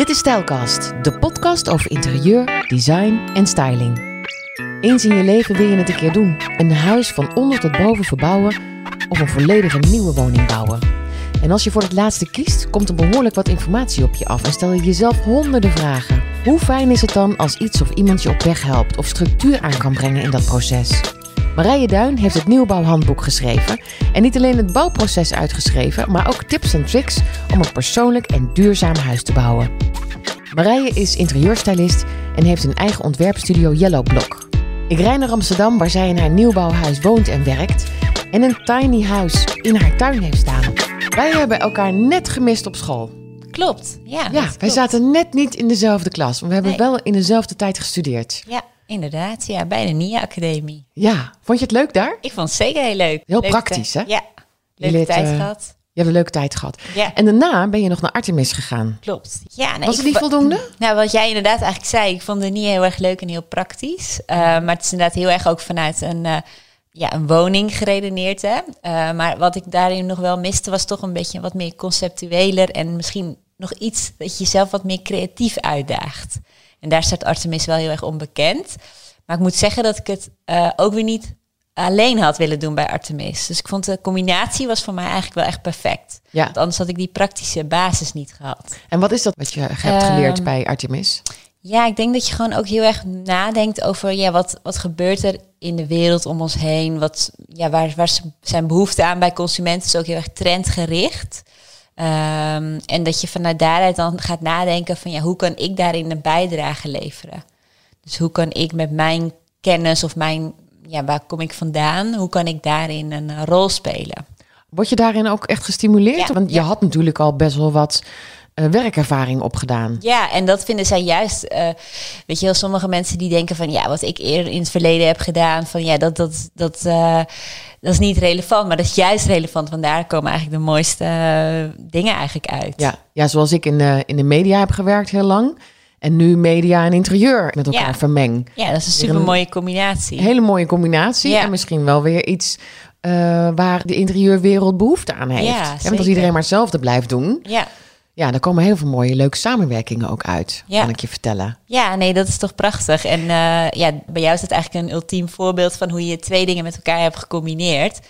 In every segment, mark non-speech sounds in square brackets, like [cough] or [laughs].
Dit is Stijlkast, de podcast over interieur, design en styling. Eens in je leven wil je het een keer doen. Een huis van onder tot boven verbouwen of een volledige nieuwe woning bouwen. En als je voor het laatste kiest, komt er behoorlijk wat informatie op je af en stel je jezelf honderden vragen. Hoe fijn is het dan als iets of iemand je op weg helpt of structuur aan kan brengen in dat proces? Marije Duin heeft het nieuwbouwhandboek geschreven en niet alleen het bouwproces uitgeschreven, maar ook tips en tricks om een persoonlijk en duurzaam huis te bouwen. Marije is interieurstylist en heeft een eigen ontwerpstudio Yellow Block. Ik rij naar Amsterdam waar zij in haar nieuwbouwhuis woont en werkt en een tiny house in haar tuin heeft staan. Wij hebben elkaar net gemist op school. Klopt, ja. Ja, wij zaten net niet in dezelfde klas, maar we hebben Nee. wel in dezelfde tijd gestudeerd. Ja, inderdaad. Ja, bij de NIA Academie. Ja, vond je het leuk daar? Ik vond het zeker heel leuk. Heel Leuke praktisch, hè? Ja, leuke tijd eh, gehad. Je hebt een leuke tijd gehad. Ja, En daarna ben je nog naar Artemis gegaan. klopt. Ja, nee, Was het niet voldoende? Nou, wat jij inderdaad eigenlijk zei, ik vond de NIA heel erg leuk en heel praktisch. Eh, maar het is inderdaad heel erg ook vanuit een, eh, ja, een woning geredeneerd. Hè? Maar wat ik daarin nog wel miste, was toch een beetje wat meer conceptueler en misschien nog iets dat je jezelf wat meer creatief uitdaagt. En daar staat Artemis wel heel erg onbekend. Maar ik moet zeggen dat ik het eh, ook weer niet alleen had willen doen bij Artemis. Dus ik vond de combinatie was voor mij eigenlijk wel echt perfect. Ja. Want anders had ik die praktische basis niet gehad. En wat is dat wat je hebt Ehm, geleerd bij Artemis? Ja, ik denk dat je gewoon ook heel erg nadenkt over ja, wat, wat gebeurt er in de wereld om ons heen. Wat, ja, waar, waar zijn behoefte aan bij consumenten is ook heel erg trendgericht. Ehm, en dat je vanuit daaruit dan gaat nadenken van ja, hoe kan ik daarin een bijdrage leveren? Dus hoe kan ik met mijn kennis of mijn, ja, waar kom ik vandaan? Hoe kan ik daarin een eh, rol spelen? Word je daarin ook echt gestimuleerd? Ja, Want je ja. had natuurlijk al best wel wat eh, werkervaring opgedaan. Ja, en dat vinden zij juist. eh, weet je wel, sommige mensen die denken van ja, wat ik eerder in het verleden heb gedaan, van ja, dat, dat, dat, eh, dat is niet relevant, maar dat is juist relevant. Want daar komen eigenlijk de mooiste dingen eigenlijk uit. Ja, ja zoals ik in de, in de media heb gewerkt heel lang. En nu media en interieur met elkaar Ja. vermeng. Ja, dat is een super mooie combinatie. Een hele mooie combinatie. Ja. En misschien wel weer iets waar de interieurwereld behoefte aan heeft. Ja, want als iedereen maar hetzelfde blijft doen, Ja. Ja, dan komen heel veel mooie leuke samenwerkingen ook uit. Ja. Kan ik je vertellen. ja, nee, dat is toch prachtig. En eh, ja, bij jou is het eigenlijk een ultiem voorbeeld van hoe je twee dingen met elkaar hebt gecombineerd.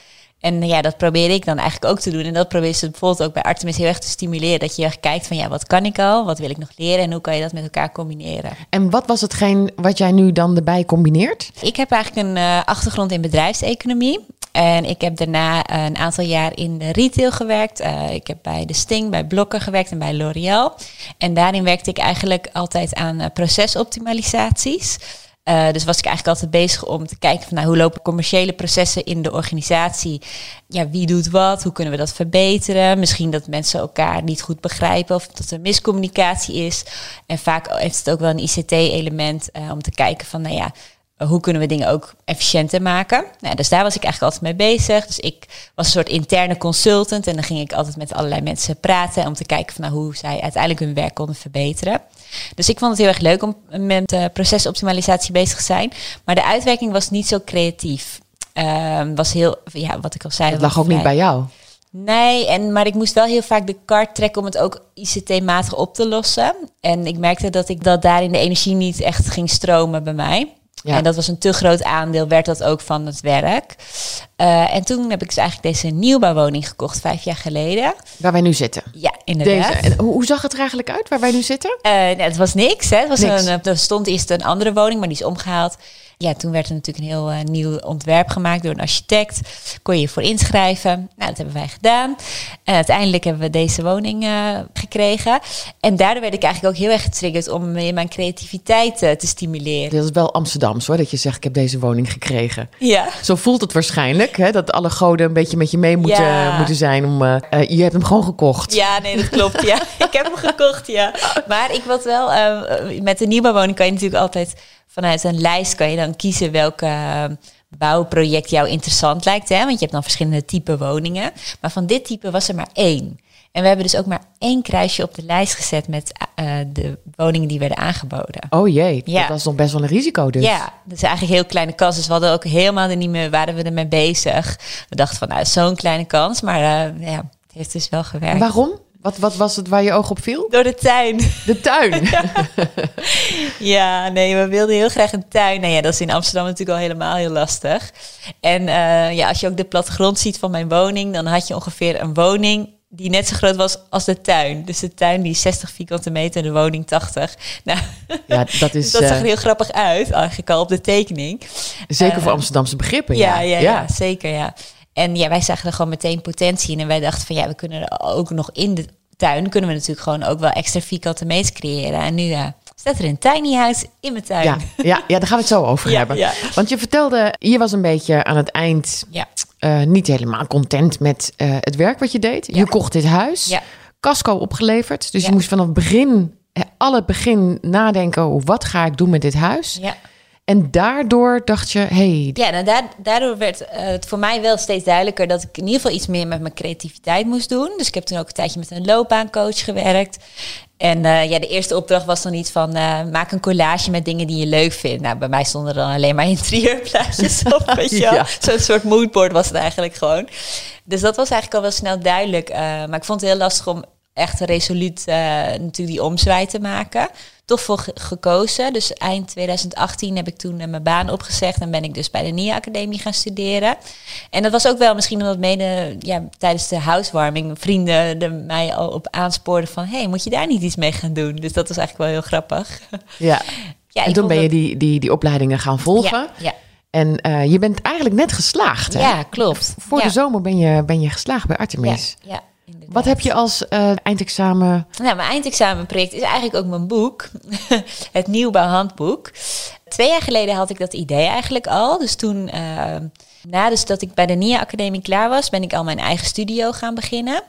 En ja, dat probeer ik dan eigenlijk ook te doen. En dat probeer ze bijvoorbeeld ook bij Artemis heel erg te stimuleren. Dat je heel erg kijkt van ja, wat kan ik al? Wat wil ik nog leren? En hoe kan je dat met elkaar combineren? En wat was hetgeen wat jij nu dan erbij combineert? Ik heb eigenlijk een eh, achtergrond in bedrijfseconomie. En ik heb daarna een aantal jaar in de retail gewerkt. Eh, ik heb bij de Sting, bij Blokker gewerkt en bij L'Oréal. En daarin werkte ik eigenlijk altijd aan eh, procesoptimalisaties. Eh, dus was ik eigenlijk altijd bezig om te kijken van nou, hoe lopen commerciële processen in de organisatie. Ja, wie doet wat? Hoe kunnen we dat verbeteren? Misschien dat mensen elkaar niet goed begrijpen of dat er miscommunicatie is. En vaak heeft het ook wel een ICT-element om te kijken van nou ja, hoe kunnen we dingen ook efficiënter maken? Nou, dus daar was ik eigenlijk altijd mee bezig. Dus ik was een soort interne consultant en dan ging ik altijd met allerlei mensen praten om te kijken van nou, hoe zij uiteindelijk hun werk konden verbeteren. Dus ik vond het heel erg leuk om met uh, procesoptimalisatie bezig te zijn. Maar de uitwerking was niet zo creatief. Ehm, was heel, ja, wat ik al zei. Het lag ook vrij- niet bij jou. Nee, en, maar ik moest wel heel vaak de kaart trekken om het ook ICT-matig op te lossen. En ik merkte dat ik dat daarin de energie niet echt ging stromen bij mij. Ja. En dat was een te groot aandeel, werd dat ook van het werk. Eh, en toen heb ik dus eigenlijk deze nieuwbouwwoning gekocht, vijf jaar geleden. Waar wij nu zitten. Ja, inderdaad. Deze. En hoe, zag het er eigenlijk uit waar wij nu zitten? Eh, nee, het was niks. Hè. Het was Niks. Een, eh, er stond eerst een andere woning, maar die is omgehaald. Ja, toen werd er natuurlijk een heel eh, nieuw ontwerp gemaakt door een architect. Kon je je voor inschrijven. Nou, dat hebben wij gedaan. En uiteindelijk hebben we deze woning eh, gekregen. En daardoor werd ik eigenlijk ook heel erg getriggerd om in mijn creativiteit eh, te stimuleren. Dit is wel Amsterdams hoor, dat je zegt ik heb deze woning gekregen. Ja. Zo voelt het waarschijnlijk, hè, dat alle goden een beetje met je mee moeten, Ja. moeten zijn. Om, eh, eh, je hebt hem gewoon gekocht. Ja, nee, dat klopt. Ja, [laughs] ik heb hem gekocht, ja. Maar ik wat wel, eh, met de nieuwbouwwoning kan je natuurlijk altijd vanuit een lijst kan je dan kiezen welke bouwproject jou interessant lijkt. Hè? Want je hebt dan verschillende type woningen. Maar van dit type was er maar één. En we hebben dus ook maar één kruisje op de lijst gezet met eh, de woningen die werden aangeboden. Oh jee, Ja. dat was nog best wel een risico dus. Ja, dat is eigenlijk een heel kleine kans. Dus we hadden ook helemaal er niet meer, waren we ermee bezig. We dachten van, nou, zo'n kleine kans. Maar eh, ja, het heeft dus wel gewerkt. En waarom? Wat, wat was het waar je oog op viel? Door de tuin. De tuin. [laughs] Ja, nee, we wilden heel graag een tuin. Nou ja, dat is in Amsterdam natuurlijk al helemaal heel lastig. En uh, ja, als je ook de plattegrond ziet van mijn woning, dan had je ongeveer een woning die net zo groot was als de tuin. Dus de tuin die 60 vierkante meter, de woning 80. Nou, ja, dat, is, [laughs] dat zag er heel grappig uit, eigenlijk al op de tekening. Zeker voor uh, Amsterdamse begrippen. Ja, ja, ja, ja. zeker, ja. En ja, wij zagen er gewoon meteen potentie in. En wij dachten van ja, we kunnen er ook nog in de tuin... kunnen we natuurlijk gewoon ook wel extra vierkante meters creëren. En nu ja, staat er een tiny house in mijn tuin. Ja, ja, ja daar gaan we het zo over [laughs] Ja, hebben. ja. Want je vertelde, je was een beetje aan het eind Ja, eh, niet helemaal content met eh, het werk wat je deed. Je kocht dit huis, casco opgeleverd. Dus je moest vanaf het begin, eh, alle begin nadenken... oh, wat ga ik doen met dit huis? ja. En daardoor dacht je, hey, Ja, nou, daar- daardoor werd eh, het voor mij wel steeds duidelijker dat ik in ieder geval iets meer met mijn creativiteit moest doen. Dus ik heb toen ook een tijdje met een loopbaancoach gewerkt. En eh, ja, de eerste opdracht was dan iets van eh, maak een collage met dingen die je leuk vindt. Nou, bij mij stonden er dan alleen maar [laughs] interieurplaatjes [laughs] op, weet je. Ja. Zo'n soort moodboard was het eigenlijk gewoon. Dus dat was eigenlijk al wel snel duidelijk. maar ik vond het heel lastig om echt resoluut eh, natuurlijk die omzwaai te maken. Toch voor ge- gekozen. Dus eind 2018 heb ik toen eh, mijn baan opgezegd en ben ik dus bij de NIA Academie gaan studeren. En dat was ook wel misschien omdat mede ja, tijdens de housewarming vrienden er mij al op aanspoorden van... hey, moet je daar niet iets mee gaan doen? Dus dat was eigenlijk wel heel grappig. [laughs] ja. Ja, en toen ben je die, die, die opleidingen gaan volgen. Ja, ja, En eh, je bent eigenlijk net geslaagd, hè? ja klopt. Voor ja. de zomer ben je, ben je geslaagd bij Artemis. Ja, ja. Wat heb je als eh, eindexamen... Nou, mijn eindexamenproject is eigenlijk ook mijn boek. [laughs] het nieuwbouwhandboek. Twee jaar geleden had ik dat idee eigenlijk al. Dus toen, dat ik bij de NIA Academie klaar was, ben ik al mijn eigen studio gaan beginnen.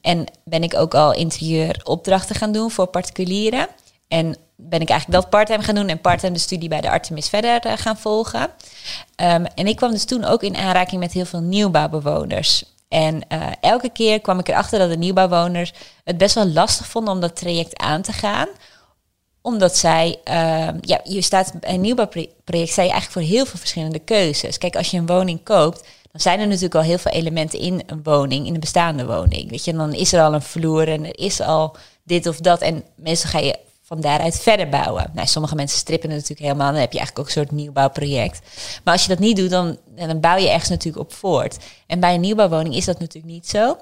En ben ik ook al interieuropdrachten gaan doen voor particulieren. En ben ik eigenlijk dat parttime gaan doen en parttime de studie bij de Artemis verder eh, gaan volgen. Ehm, en ik kwam dus toen ook in aanraking met heel veel nieuwbouwbewoners. En eh, elke keer kwam ik erachter dat de nieuwbouwwoners het best wel lastig vonden om dat traject aan te gaan omdat zij, ehm, ja, je staat bij een nieuwbouwproject, sta je eigenlijk voor heel veel verschillende keuzes. Kijk, als je een woning koopt, dan zijn er natuurlijk al heel veel elementen in een woning, in een bestaande woning. Weet je, dan is er al een vloer en er is al dit of dat. En meestal ga je van daaruit verder bouwen. Nou, sommige mensen strippen het natuurlijk helemaal, dan heb je eigenlijk ook een soort nieuwbouwproject. Maar als je dat niet doet, dan, dan bouw je ergens natuurlijk op voort. En bij een nieuwbouwwoning is dat natuurlijk niet zo.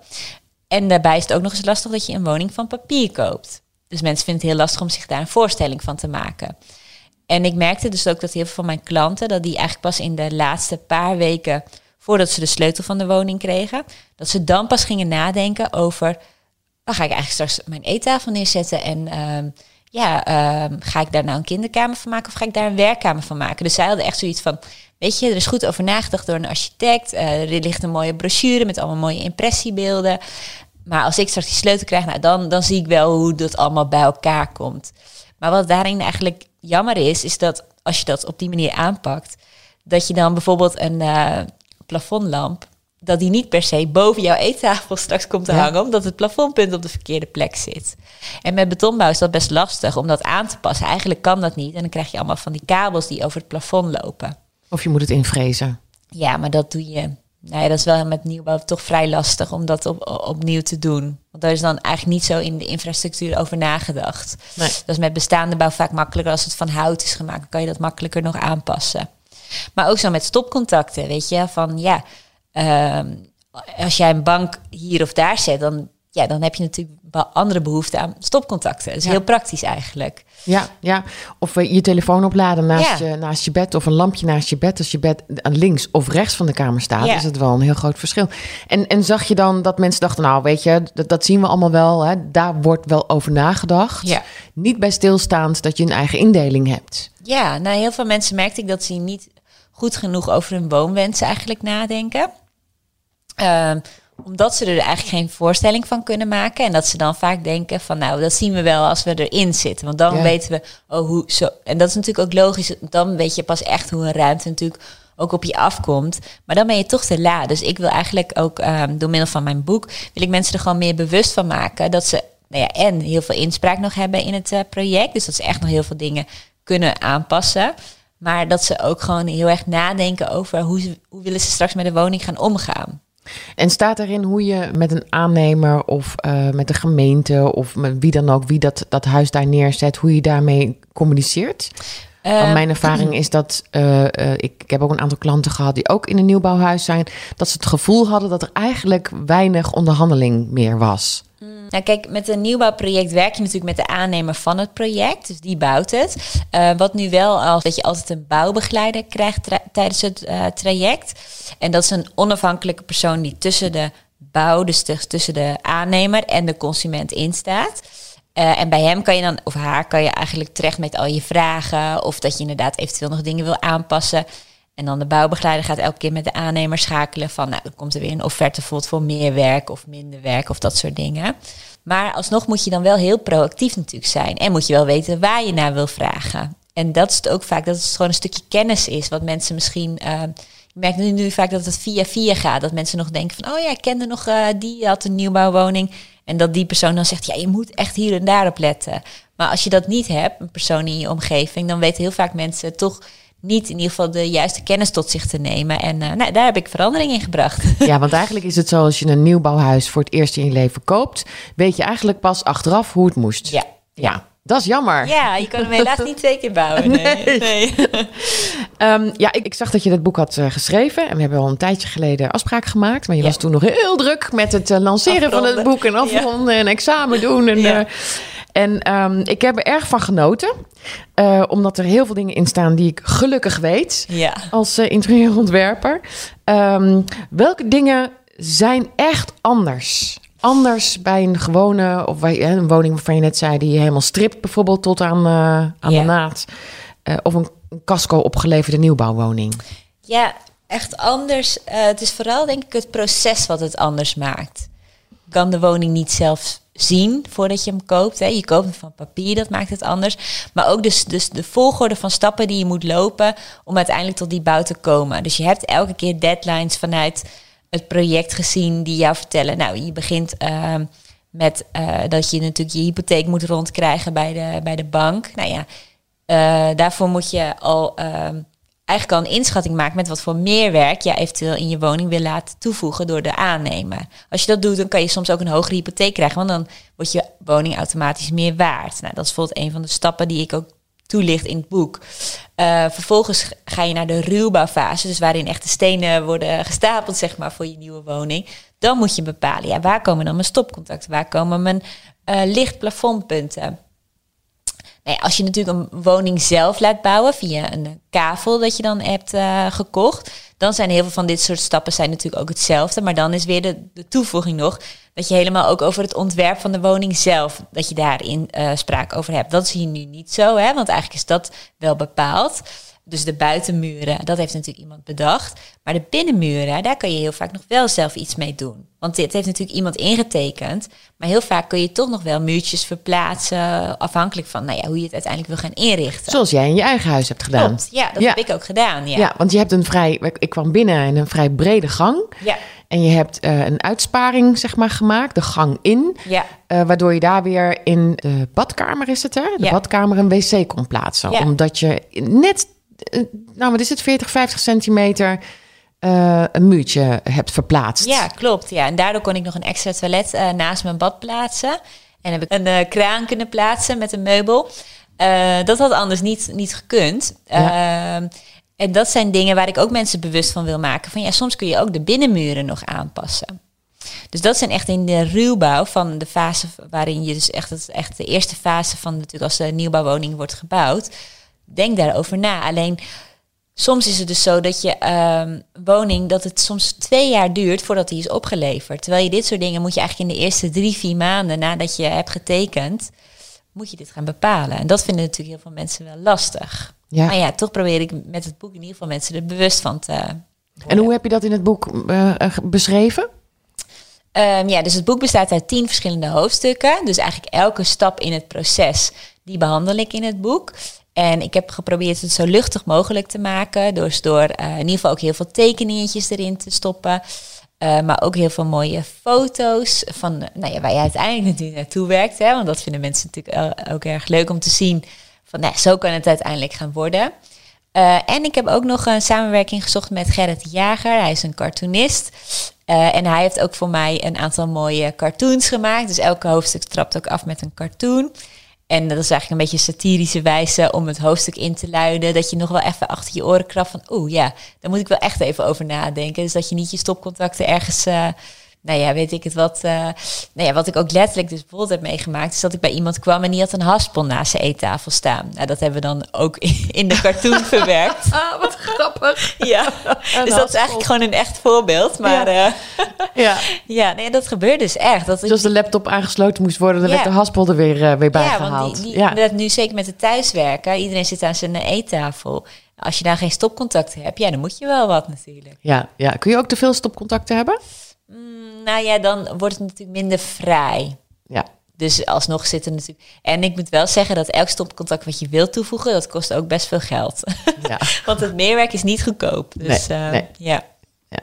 En daarbij is het ook nog eens lastig dat je een woning van papier koopt. Dus mensen vinden het heel lastig om zich daar een voorstelling van te maken. En ik merkte dus ook dat heel veel van mijn klanten, dat die eigenlijk pas in de laatste paar weken voordat ze de sleutel van de woning kregen, dat ze dan pas gingen nadenken over, waar ga ik eigenlijk straks mijn eettafel neerzetten en ehm, ja, ehm, ga ik daar nou een kinderkamer van maken of ga ik daar een werkkamer van maken? Dus zij hadden echt zoiets van, weet je, er is goed over nagedacht door een architect, Eh, er ligt een mooie brochure met allemaal mooie impressiebeelden. Maar als ik straks die sleutel krijg, nou, dan, dan zie ik wel hoe dat allemaal bij elkaar komt. Maar wat daarin eigenlijk jammer is, is dat als je dat op die manier aanpakt, dat je dan bijvoorbeeld een eh, plafondlamp, dat die niet per se boven jouw eettafel straks komt te Ja. hangen, omdat het plafondpunt op de verkeerde plek zit. En met betonbouw is dat best lastig om dat aan te passen. Eigenlijk kan dat niet. En dan krijg je allemaal van die kabels die over het plafond lopen. Of je moet het invrezen. Ja, maar dat doe je. Nou ja, dat is wel met nieuwbouw toch vrij lastig om dat op, opnieuw te doen. Want daar is dan eigenlijk niet zo in de infrastructuur over nagedacht. Nee. Dat is met bestaande bouw vaak makkelijker als het van hout is gemaakt. Dan kan je dat makkelijker nog aanpassen. Maar ook zo met stopcontacten, weet je. Van ja, ehm, als jij een bank hier of daar zet, dan, ja, dan heb je natuurlijk wel andere behoefte aan stopcontacten. Dat is Ja. heel praktisch eigenlijk. Ja, ja. Of eh, je telefoon opladen naast, Ja. je, naast je bed of een lampje naast je bed. Als je bed aan links of rechts van de kamer staat, Ja. is het wel een heel groot verschil. En, en zag je dan dat mensen dachten, nou weet je, dat, dat zien we allemaal wel. Hè? Daar wordt wel over nagedacht. Niet bij stilstaand dat je een eigen indeling hebt. Ja, nou heel veel mensen merkte ik dat ze niet goed genoeg over hun woonwensen eigenlijk nadenken. Ehm, omdat ze er eigenlijk geen voorstelling van kunnen maken. En dat ze dan vaak denken van nou, dat zien we wel als we erin zitten. Want dan Ja. weten we, oh hoe zo. En dat is natuurlijk ook logisch. Dan weet je pas echt hoe een ruimte natuurlijk ook op je afkomt. Maar dan ben je toch te laat. Dus ik wil eigenlijk ook ehm, door middel van mijn boek... wil ik mensen er gewoon meer bewust van maken... dat ze nou ja, en heel veel inspraak nog hebben in het eh, project. Dus dat ze echt nog heel veel dingen kunnen aanpassen. Maar dat ze ook gewoon heel erg nadenken over hoe, ze, hoe willen ze straks met de woning gaan omgaan. En staat erin hoe je met een aannemer of uh, met de gemeente of met wie dan ook, wie dat, dat huis daar neerzet, hoe je daarmee communiceert? Want mijn ervaring is dat uh, uh, ik, ik heb ook een aantal klanten gehad die ook in een nieuwbouwhuis zijn, dat ze het gevoel hadden dat er eigenlijk weinig onderhandeling meer was. Nou, kijk, met een nieuwbouwproject werk je natuurlijk met de aannemer van het project. Dus die bouwt het. Uh, wat nu wel als dat je altijd een bouwbegeleider krijgt tijdens het uh, traject. En dat is een onafhankelijke persoon die tussen de bouw, dus tussen de aannemer en de consument instaat. Uh, en bij hem kan je dan, of haar, kan je eigenlijk terecht met al je vragen. Of dat je inderdaad eventueel nog dingen wil aanpassen. En dan de bouwbegeleider gaat elke keer met de aannemer schakelen van, nou, dan komt er weer een offerte bijvoorbeeld voor meer werk of minder werk of dat soort dingen. Maar alsnog moet je dan wel heel proactief natuurlijk zijn en moet je wel weten waar je naar wil vragen. En dat is het ook vaak, dat het gewoon een stukje kennis is, wat mensen misschien. Uh, je merkt nu, nu vaak dat het via via gaat. Dat mensen nog denken van, oh ja, ik kende nog uh, die had een nieuwbouwwoning. En dat die persoon dan zegt, ja, je moet echt hier en daar op letten. Maar als je dat niet hebt, een persoon in je omgeving, dan weten heel vaak mensen toch niet in ieder geval de juiste kennis tot zich te nemen. En uh, nou, daar heb ik verandering in gebracht. [laughs] Ja, want eigenlijk is het zo als je een nieuwbouwhuis voor het eerst in je leven koopt, weet je eigenlijk pas achteraf hoe het moest. Ja. Ja. Dat is jammer. Ja, je kan hem helaas [laughs] niet twee keer bouwen. Nee. nee. um, [laughs] ja, ik, ik, zag dat je dat boek had uh, geschreven. En we hebben al een tijdje geleden afspraak gemaakt. Maar je ja. was toen nog heel druk met het uh, lanceren afronden. van het boek. En afronden ja. en examen doen. En, ja. En um, ik heb er erg van genoten. Uh, omdat er heel veel dingen in staan die ik gelukkig weet. Ja. Als uh, interieurontwerper. Um, welke dingen zijn echt anders? Anders bij een gewone, of bij een woning waarvan je net zei, die helemaal stript, bijvoorbeeld tot aan, uh, aan ja. de naad. of een casco opgeleverde nieuwbouwwoning. Ja, echt anders. het is vooral denk ik het proces wat het anders maakt. Kan de woning niet zelf zien voordat je hem koopt. Hè. Je koopt hem van papier, dat maakt het anders. Maar ook dus, dus de volgorde van stappen die je moet lopen om uiteindelijk tot die bouw te komen. Dus je hebt elke keer deadlines vanuit het project gezien die jou vertellen. Nou, je begint uh, met uh, dat je natuurlijk je hypotheek moet rondkrijgen bij de, bij de bank. Nou ja, uh, daarvoor moet je al ehm, eigenlijk al een inschatting maakt met wat voor meer werk je eventueel in je woning wil laten toevoegen door de aannemer. Als je dat doet, dan kan je soms ook een hogere hypotheek krijgen, want dan wordt je woning automatisch meer waard. Nou, dat is bijvoorbeeld een van de stappen die ik ook toelicht in het boek. Uh, vervolgens ga je naar de ruwbouwfase, dus waarin echt de stenen worden gestapeld, zeg maar, voor je nieuwe woning. Dan moet je bepalen, ja, waar komen dan mijn stopcontacten? Waar komen mijn uh, lichtplafondpunten? Nee, als je natuurlijk een woning zelf laat bouwen via een kavel dat je dan hebt uh, gekocht, dan zijn heel veel van dit soort stappen zijn natuurlijk ook hetzelfde. Maar dan is weer de, de toevoeging nog dat je helemaal ook over het ontwerp van de woning zelf, dat je daarin uh, sprake over hebt. Dat is hier nu niet zo, hè? want eigenlijk is dat wel bepaald. Dus de buitenmuren, dat heeft natuurlijk iemand bedacht. Maar de binnenmuren, daar kan je heel vaak nog wel zelf iets mee doen. Want dit heeft natuurlijk iemand ingetekend. Maar heel vaak kun je toch nog wel muurtjes verplaatsen. Afhankelijk van nou ja, hoe je het uiteindelijk wil gaan inrichten. Zoals jij in je eigen huis hebt gedaan. Klopt, ja, dat ja. heb ik ook gedaan. Ja. ja, want je hebt een vrij. Ik kwam binnen in een vrij brede gang. Ja. En je hebt uh, een uitsparing zeg maar, gemaakt, de gang in. Ja. Uh, waardoor je daar weer in de badkamer is het, hè? De Ja. badkamer een wc kon plaatsen. Ja. Omdat je net, nou wat is het, 40, 50 centimeter uh, een muurtje hebt verplaatst. Ja, klopt. Ja. En daardoor kon ik nog een extra toilet uh, naast mijn bad plaatsen. En heb ik een uh, kraan kunnen plaatsen met een meubel. Dat had anders niet, niet gekund. Ja. En dat zijn dingen waar ik ook mensen bewust van wil maken. Van ja, soms kun je ook de binnenmuren nog aanpassen. Dus dat zijn echt in de ruwbouw van de fase waarin je dus echt, het, echt de eerste fase van natuurlijk als de nieuwbouwwoning wordt gebouwd. Denk daarover na. Alleen soms is het dus zo dat je um, woning, dat het soms twee jaar duurt voordat die is opgeleverd. Terwijl je dit soort dingen moet je eigenlijk in de eerste drie, vier maanden nadat je hebt getekend, moet je dit gaan bepalen. En dat vinden natuurlijk heel veel mensen wel lastig. Ja. Maar ja, toch probeer ik met het boek in ieder geval mensen er bewust van te worden. En hoe heb je dat in het boek uh, beschreven? Um, ja, dus het boek bestaat uit tien verschillende hoofdstukken. Dus eigenlijk elke stap in het proces, die behandel ik in het boek. En ik heb geprobeerd het zo luchtig mogelijk te maken. Dus door uh, in ieder geval ook heel veel tekeningetjes erin te stoppen. Uh, maar ook heel veel mooie foto's van nou ja, waar je uiteindelijk natuurlijk naartoe werkt. Hè? Want dat vinden mensen natuurlijk ook erg leuk om te zien. Van nou, zo kan het uiteindelijk gaan worden. Eh, en ik heb ook nog een samenwerking gezocht met Gerrit Jager. Hij is een cartoonist. En hij heeft ook voor mij een aantal mooie cartoons gemaakt. Dus elke hoofdstuk trapt ook af met een cartoon. En dat is eigenlijk een beetje een satirische wijze om het hoofdstuk in te luiden. Dat je nog wel even achter je oren krabt van... oeh ja, daar moet ik wel echt even over nadenken. Dus dat je niet je stopcontacten ergens... Uh, nou ja, weet ik het wat. Uh, nou ja, wat ik ook letterlijk dus bijvoorbeeld heb meegemaakt, is dat ik bij iemand kwam en die had een haspel naast zijn eettafel staan. Nou, dat hebben we dan ook [laughs] in de cartoon [laughs] verwerkt. Ah, wat grappig. Ja, [laughs] dus dat is eigenlijk gewoon een echt voorbeeld. Maar ja, uh, ja. ja nee, dat gebeurt dus echt. Dat dus als de laptop aangesloten moest worden, dan werd de haspel er weer, uh, weer bij ja, gehaald. Want die, die, ja, nu zeker met het thuiswerken, iedereen zit aan zijn eettafel. Als je daar geen stopcontacten hebt, ja, dan moet je wel wat natuurlijk. Ja, ja. kun je ook te veel stopcontacten hebben? Mm, nou ja, dan wordt het natuurlijk minder vrij. Ja. Dus alsnog zitten natuurlijk. En ik moet wel zeggen dat elk stopcontact wat je wilt toevoegen, dat kost ook best veel geld. Ja. [laughs] Want het meerwerk is niet goedkoop. Dus nee, uh, ja. ja.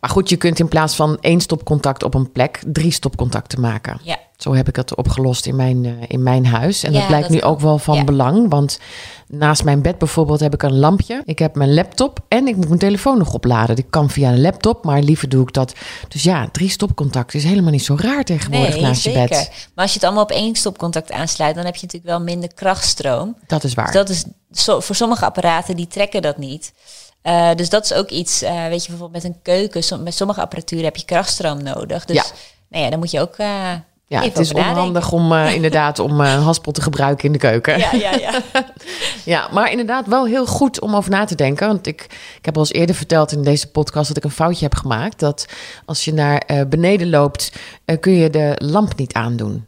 Maar goed, je kunt in plaats van één stopcontact op een plek drie stopcontacten maken. Ja. Zo heb ik het opgelost in mijn, uh, in mijn huis. En dat blijkt nu ook wel van belang. Want naast mijn bed bijvoorbeeld heb ik een lampje. Ik heb mijn laptop en ik moet mijn telefoon nog opladen. Ik kan via een laptop, maar liever doe ik dat. Dus ja, drie stopcontacten is helemaal niet zo raar tegenwoordig nee, naast zeker. je bed. Maar als je het allemaal op één stopcontact aansluit, dan heb je natuurlijk wel minder krachtstroom. Dat is waar. Dus dat is voor sommige apparaten die trekken dat niet. Uh, dus dat is ook iets, uh, weet je, bijvoorbeeld met een keuken, met sommige apparatuur heb je krachtstroom nodig. Dus ja. Nou ja, dan moet je ook. Uh, ja, het is onhandig om [laughs] inderdaad om uh, haspel te gebruiken in de keuken. Ja, ja, ja. [laughs] ja, maar inderdaad wel heel goed om over na te denken. Want ik, ik heb al eens eerder verteld in deze podcast dat ik een foutje heb gemaakt. Dat als je naar beneden loopt, kun je de lamp niet aandoen.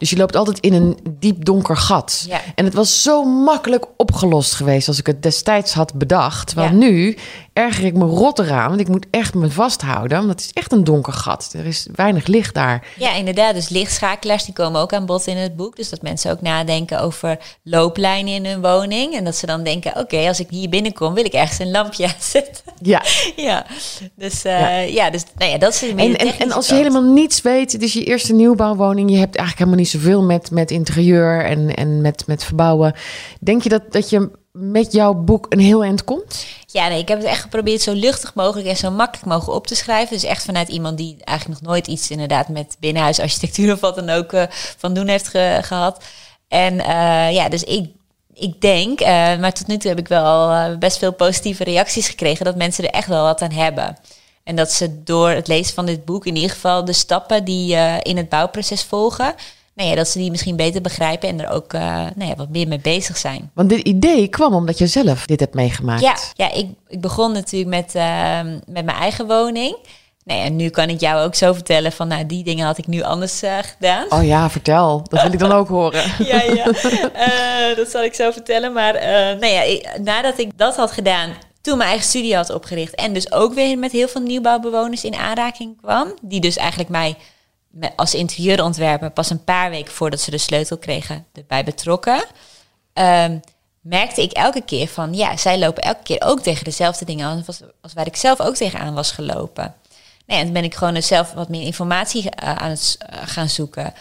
Dus je loopt altijd in een diep donker gat. Ja. En het was zo makkelijk opgelost geweest als ik het destijds had bedacht. Want ja. nu erger ik me rot eraan, want ik moet echt me vasthouden. Want het is echt een donker gat. Er is weinig licht daar. Ja, inderdaad. Dus lichtschakelaars die komen ook aan bod in het boek. Dus dat mensen ook nadenken over looplijnen in hun woning. En dat ze dan denken, oké, als ik hier binnenkom, wil ik ergens een lampje aanzetten. Ja. [laughs] ja. Dus, uh, ja. ja. dus nou ja, dat is en, en, en als je helemaal niets weet, is je eerste nieuwbouwwoning, je hebt eigenlijk helemaal niet zoveel met, met interieur en, en met, met verbouwen. Denk je dat, dat je met jouw boek een heel eind komt? Ja, nee, ik heb het echt geprobeerd zo luchtig mogelijk en zo makkelijk mogelijk op te schrijven. Dus echt vanuit iemand die eigenlijk nog nooit iets inderdaad met binnenhuisarchitectuur of wat dan ook uh, van doen heeft ge gehad. En uh, ja, dus ik, ik denk, uh, maar tot nu toe heb ik wel best veel positieve reacties gekregen dat mensen er echt wel wat aan hebben. En dat ze door het lezen van dit boek in ieder geval de stappen die in het bouwproces volgen, nou ja, dat ze die misschien beter begrijpen en er ook uh, nou ja, wat meer mee bezig zijn. Want dit idee kwam omdat je zelf dit hebt meegemaakt. Ja, ja ik, ik begon natuurlijk met, uh, met mijn eigen woning. Nee, en nu kan ik jou ook zo vertellen van, nou, die dingen had ik nu anders uh, gedaan. Oh ja, vertel. Dat wil ik dan ook horen. [laughs] ja, ja. [laughs] dat zal ik zo vertellen. Maar nou ja, ik, nadat ik dat had gedaan, toen mijn eigen studie had opgericht en dus ook weer met heel veel nieuwbouwbewoners in aanraking kwam, die dus eigenlijk mij als interieurontwerper pas een paar weken voordat ze de sleutel kregen erbij betrokken. Um, merkte ik elke keer van, ja, zij lopen elke keer ook tegen dezelfde dingen aan als, als waar ik zelf ook tegenaan was gelopen. Nee, en toen ben ik gewoon zelf wat meer informatie uh, aan het uh, gaan zoeken.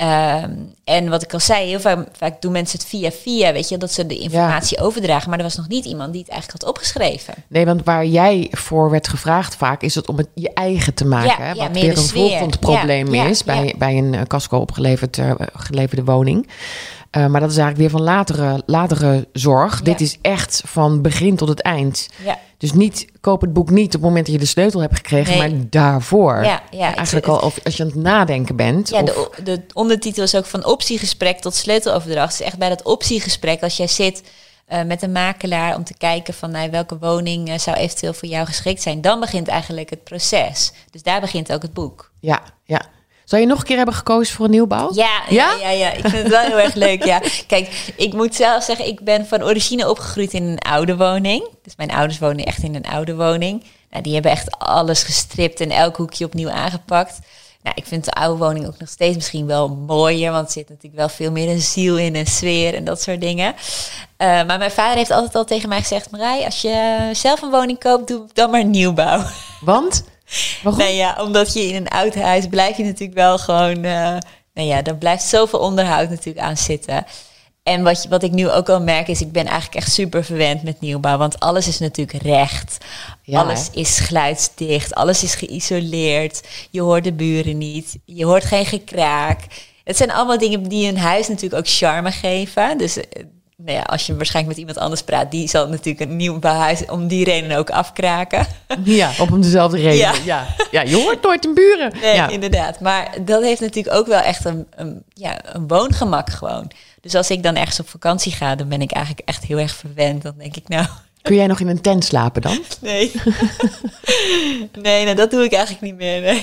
Um, en wat ik al zei, heel vaak, vaak doen mensen het via via, weet je, dat ze de informatie ja. overdragen. Maar er was nog niet iemand die het eigenlijk had opgeschreven. Nee, want waar jij voor werd gevraagd vaak, is het om het je eigen te maken. Ja, wat ja, weer een volgend probleem is bij, bij een uh, casco opgeleverd uh, geleverde woning. Uh, maar dat is eigenlijk weer van latere, latere zorg. Dit is echt van begin tot het eind. Ja. Dus niet, koop het boek niet op het moment dat je de sleutel hebt gekregen, nee. maar daarvoor. Ja, ja, Eigenlijk al of als je aan het nadenken bent. Ja, of... de, de ondertitel is ook van optiegesprek tot sleuteloverdracht. Dus echt bij dat optiegesprek, als jij zit uh, met een makelaar om te kijken van nou, welke woning uh, zou eventueel voor jou geschikt zijn, dan begint eigenlijk het proces. Dus daar begint ook het boek. Ja, ja. Zou je nog een keer hebben gekozen voor een nieuwbouw? Ja, ja, ja, ja, ik vind het wel heel erg leuk. Ja. Kijk, ik moet zelf zeggen, ik ben van origine opgegroeid in een oude woning. Dus mijn ouders wonen echt in een oude woning. Nou, die hebben echt alles gestript en elk hoekje opnieuw aangepakt. Nou, ik vind de oude woning ook nog steeds misschien wel mooier, want er zit natuurlijk wel veel meer een ziel in en sfeer en dat soort dingen. Uh, maar mijn vader heeft altijd al tegen mij gezegd: Marij, als je zelf een woning koopt, doe dan maar nieuwbouw. Want? Waarom? Nee, ja, omdat je in een oud huis blijf je natuurlijk wel gewoon. Uh, nou ja, er blijft zoveel onderhoud natuurlijk aan zitten. En wat, wat ik nu ook al merk is, ik ben eigenlijk echt super verwend met nieuwbouw. Want alles is natuurlijk recht. Ja, alles hè? is geluidsdicht. Alles is geïsoleerd. Je hoort de buren niet. Je hoort geen gekraak. Het zijn allemaal dingen die een huis natuurlijk ook charme geven. Dus eh, nou ja, als je waarschijnlijk met iemand anders praat, die zal natuurlijk een nieuwbouwhuis om die reden ook afkraken. Ja, op om dezelfde [laughs] reden. Ja. Ja. Ja. je hoort nooit een buren. Nee, ja. inderdaad. Maar dat heeft natuurlijk ook wel echt een, een, ja, een woongemak gewoon. Dus als ik dan ergens op vakantie ga, dan ben ik eigenlijk echt heel erg verwend. Dan denk ik, nou, [laughs] Kun jij nog in een tent slapen dan? nee. [laughs] nee, nou, dat doe ik eigenlijk niet meer. Nee,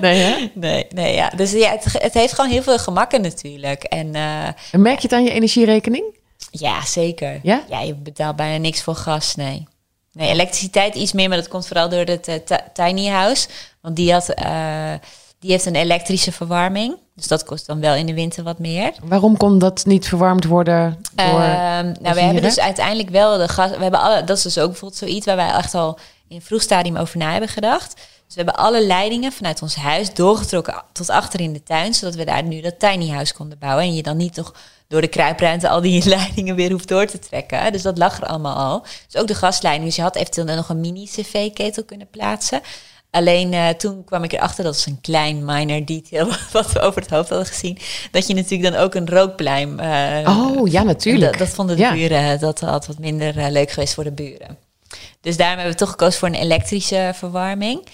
Nee, hè? nee, nee ja. Dus ja, het, het heeft gewoon heel veel gemakken natuurlijk. En eh, En merk je het aan je energierekening? Ja, zeker. Ja? Ja, je betaalt bijna niks voor gas, nee. Nee, elektriciteit iets meer, maar dat komt vooral door het eh, ti- tiny house. Want die, had, eh, die heeft een elektrische verwarming. Dus dat kost dan wel in de winter wat meer. Waarom kon dat niet verwarmd worden door... Ehm, nou, we hebben dus uiteindelijk wel de gas. We hebben alle, dat is dus ook bijvoorbeeld zoiets waar wij echt al in vroeg stadium over na hebben gedacht. Dus we hebben alle leidingen vanuit ons huis doorgetrokken tot achter in de tuin, zodat we daar nu dat tiny house konden bouwen. En je dan niet nog door de kruipruimte al die [laughs] leidingen weer hoeft door te trekken. Dus dat lag er allemaal al. Dus ook de gasleiding. Dus je had eventueel nog een mini cv-ketel kunnen plaatsen. Alleen eh, toen kwam ik erachter, dat is een klein minor detail [laughs] wat we over het hoofd hadden gezien, dat je natuurlijk dan ook een rookpluim. eh, Oh, ja, natuurlijk. Dat, dat vonden de Ja. buren, dat had wat minder eh, leuk geweest voor de buren. Dus daarom hebben we toch gekozen voor een elektrische verwarming.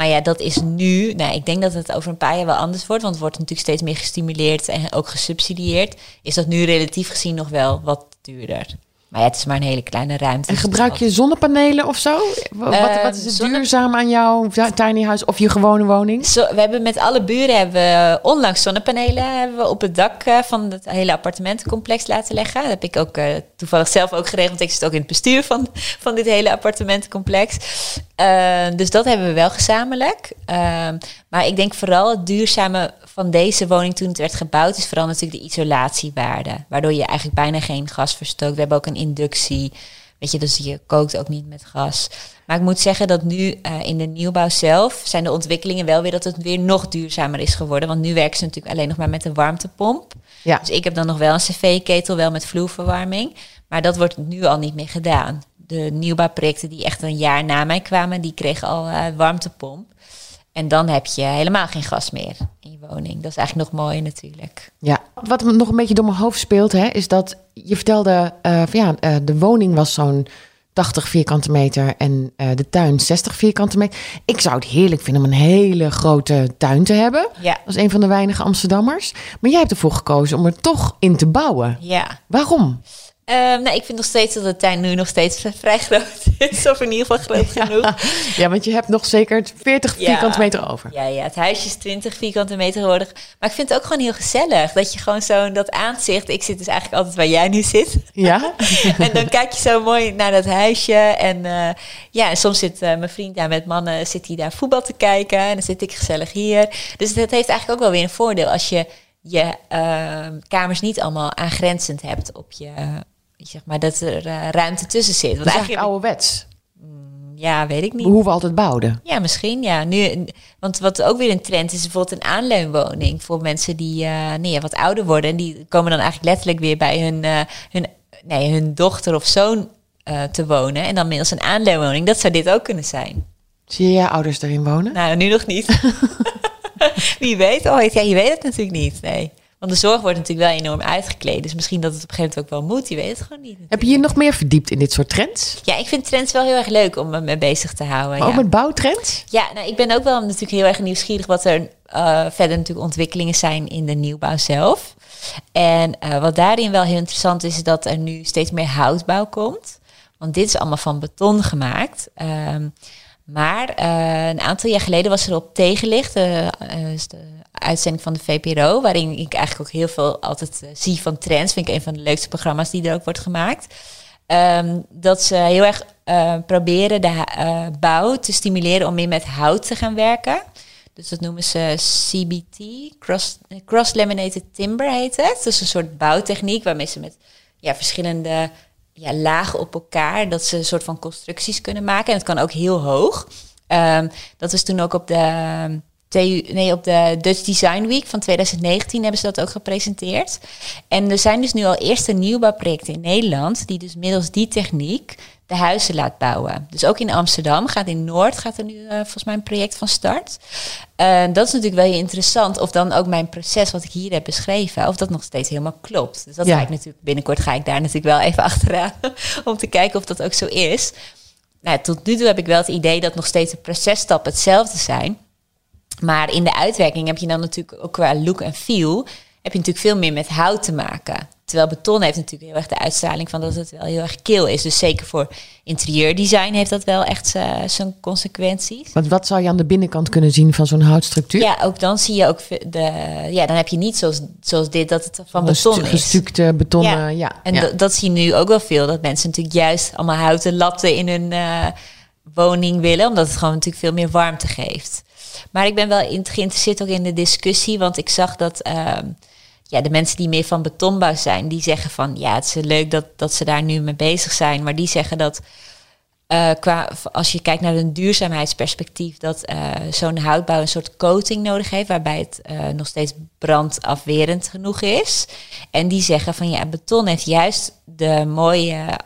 Maar ja, dat is nu, nou, ik denk dat het over een paar jaar wel anders wordt, want het wordt natuurlijk steeds meer gestimuleerd en ook gesubsidieerd. Is dat nu relatief gezien nog wel wat duurder. Maar ja, het is maar een hele kleine ruimte. En gebruik je zonnepanelen of zo? Wat, Eh, wat is het zonne- duurzaam aan jouw tiny house of je gewone woning? Zo, we hebben met alle buren hebben we onlangs zonnepanelen hebben we op het dak eh, van het hele appartementencomplex laten leggen. Dat heb ik ook eh, toevallig zelf ook geregeld. want Ik zit ook in het bestuur van, van dit hele appartementencomplex. Eh, dus dat hebben we wel gezamenlijk. Ehm, maar ik denk vooral het duurzame van deze woning toen het werd gebouwd, is vooral natuurlijk de isolatiewaarde. Waardoor je eigenlijk bijna geen gas verstookt. We hebben ook een inductie. Weet je, dus je kookt ook niet met gas. Maar ik moet zeggen dat nu eh, in de nieuwbouw zelf zijn de ontwikkelingen wel weer dat het weer nog duurzamer is geworden. Want nu werken ze natuurlijk alleen nog maar met de warmtepomp. Ja. Dus ik heb dan nog wel een cv-ketel, wel met vloerverwarming. Maar dat wordt nu al niet meer gedaan. De nieuwbouwprojecten die echt een jaar na mij kwamen, die kregen al eh, warmtepomp. En dan heb je helemaal geen gas meer in je woning. Dat is eigenlijk nog mooi natuurlijk. Ja, wat me nog een beetje door mijn hoofd speelt, hè, is dat je vertelde, eh, van ja, eh, de woning was zo'n 80 vierkante meter en de tuin 60 vierkante meter. Ik zou het heerlijk vinden om een hele grote tuin te hebben. Ja, Als een van de weinige Amsterdammers. Maar jij hebt ervoor gekozen om er toch in te bouwen. ja. Waarom? Ehm, nou, ik vind nog steeds dat de tuin nu nog steeds [laughs] vrij groot is. Of in ieder geval groot genoeg. Ja, want je hebt nog zeker 40 Ja. vierkante meter over. Ja, ja, het huisje is 20 vierkante meter geworden. Maar ik vind het ook gewoon heel gezellig. Dat je gewoon zo dat aanzicht. Ik zit dus eigenlijk altijd waar jij nu zit. Ja? [laughs] en dan kijk je zo mooi naar dat huisje. En eh, ja, en soms zit eh, mijn vriend daar met mannen, zit hij daar voetbal te kijken. En dan zit ik gezellig hier. Dus dat heeft eigenlijk ook wel weer een voordeel als je je eh, kamers niet allemaal aangrenzend hebt op je. Zeg maar dat er eh, ruimte tussen zit. Want Dat is eigenlijk ouderwets. ja, weet ik niet. We hoeven altijd bouwden. Ja, misschien. Ja. Nu, want wat ook weer een trend is, bijvoorbeeld een aanleunwoning voor mensen die eh, nee, wat ouder worden. En die komen dan eigenlijk letterlijk weer bij hun, eh, hun, nee, hun dochter of zoon te wonen. En dan middels een aanleunwoning. Dat zou dit ook kunnen zijn. Zie je jij ouders erin wonen? Nou, nu nog niet. [laughs] [laughs] Wie weet ooit. Ja, je weet het natuurlijk niet. Nee. Want de zorg wordt natuurlijk wel enorm uitgekleed. Dus misschien dat het op een gegeven moment ook wel moet. Je weet het gewoon niet. Heb je je nog meer verdiept in dit soort trends? Ja, ik vind trends wel heel erg leuk om me mee bezig te houden. Maar ook ja. met bouwtrends? Ja, nou, ik ben ook wel natuurlijk heel erg nieuwsgierig wat er eh, verder natuurlijk ontwikkelingen zijn in de nieuwbouw zelf. En eh, wat daarin wel heel interessant is, is dat er nu steeds meer houtbouw komt. Want dit is allemaal van beton gemaakt. Ehm, maar eh, een aantal jaar geleden was er op tegenlicht, de uitzending van de VPRO, waarin ik eigenlijk ook heel veel altijd eh, zie van trends. Vind ik een van de leukste programma's die er ook wordt gemaakt. Ehm, dat ze heel erg eh, proberen de eh, bouw te stimuleren om meer met hout te gaan werken. Dus dat noemen ze CBT, cross, cross laminated timber heet het. Dus een soort bouwtechniek waarmee ze met ja, verschillende ja, lagen op elkaar, dat ze een soort van constructies kunnen maken. En het kan ook heel hoog. Ehm, dat was toen ook op de TU, nee, op de Dutch Design Week van 2019 hebben ze dat ook gepresenteerd. En er zijn dus nu al eerste nieuwbouwprojecten in Nederland die dus middels die techniek de huizen laat bouwen. Dus ook in Amsterdam gaat in Noord gaat er nu uh, volgens mij een project van start. Uh, dat is natuurlijk wel interessant. Of dan ook mijn proces wat ik hier heb beschreven, of dat nog steeds helemaal klopt. Dus dat Ja. ga ik natuurlijk binnenkort ga ik daar natuurlijk wel even [laughs] achteraan om te kijken of dat ook zo is. Nou, tot nu toe heb ik wel het idee dat nog steeds de processtappen hetzelfde zijn. Maar in de uitwerking heb je dan natuurlijk ook qua look en feel... heb je natuurlijk veel meer met hout te maken. Terwijl beton heeft natuurlijk heel erg de uitstraling van dat het wel heel erg kil is. Dus zeker voor interieurdesign heeft dat wel echt eh, zijn consequenties. Want wat zou je aan de binnenkant kunnen zien van zo'n houtstructuur? Ja, ook dan zie je ook de... Ja, dan heb je niet zoals, zoals dit dat het van beton is. Gestukte betonnen, ja. Ja. En ja. dat- dat zie je nu ook wel veel. Dat mensen natuurlijk juist allemaal houten latten in hun eh, woning willen. Omdat het gewoon natuurlijk veel meer warmte geeft. Maar ik ben wel geïnteresseerd ook in de discussie. Want ik zag dat ehm, ja, de mensen die meer van betonbouw zijn... die zeggen van ja, het is leuk dat, dat ze daar nu mee bezig zijn. Maar die zeggen dat... eh, qua, als je kijkt naar een duurzaamheidsperspectief, dat eh, zo'n houtbouw een soort coating nodig heeft, waarbij het eh, nog steeds brandafwerend genoeg is. En die zeggen van ja, beton heeft juist de mooie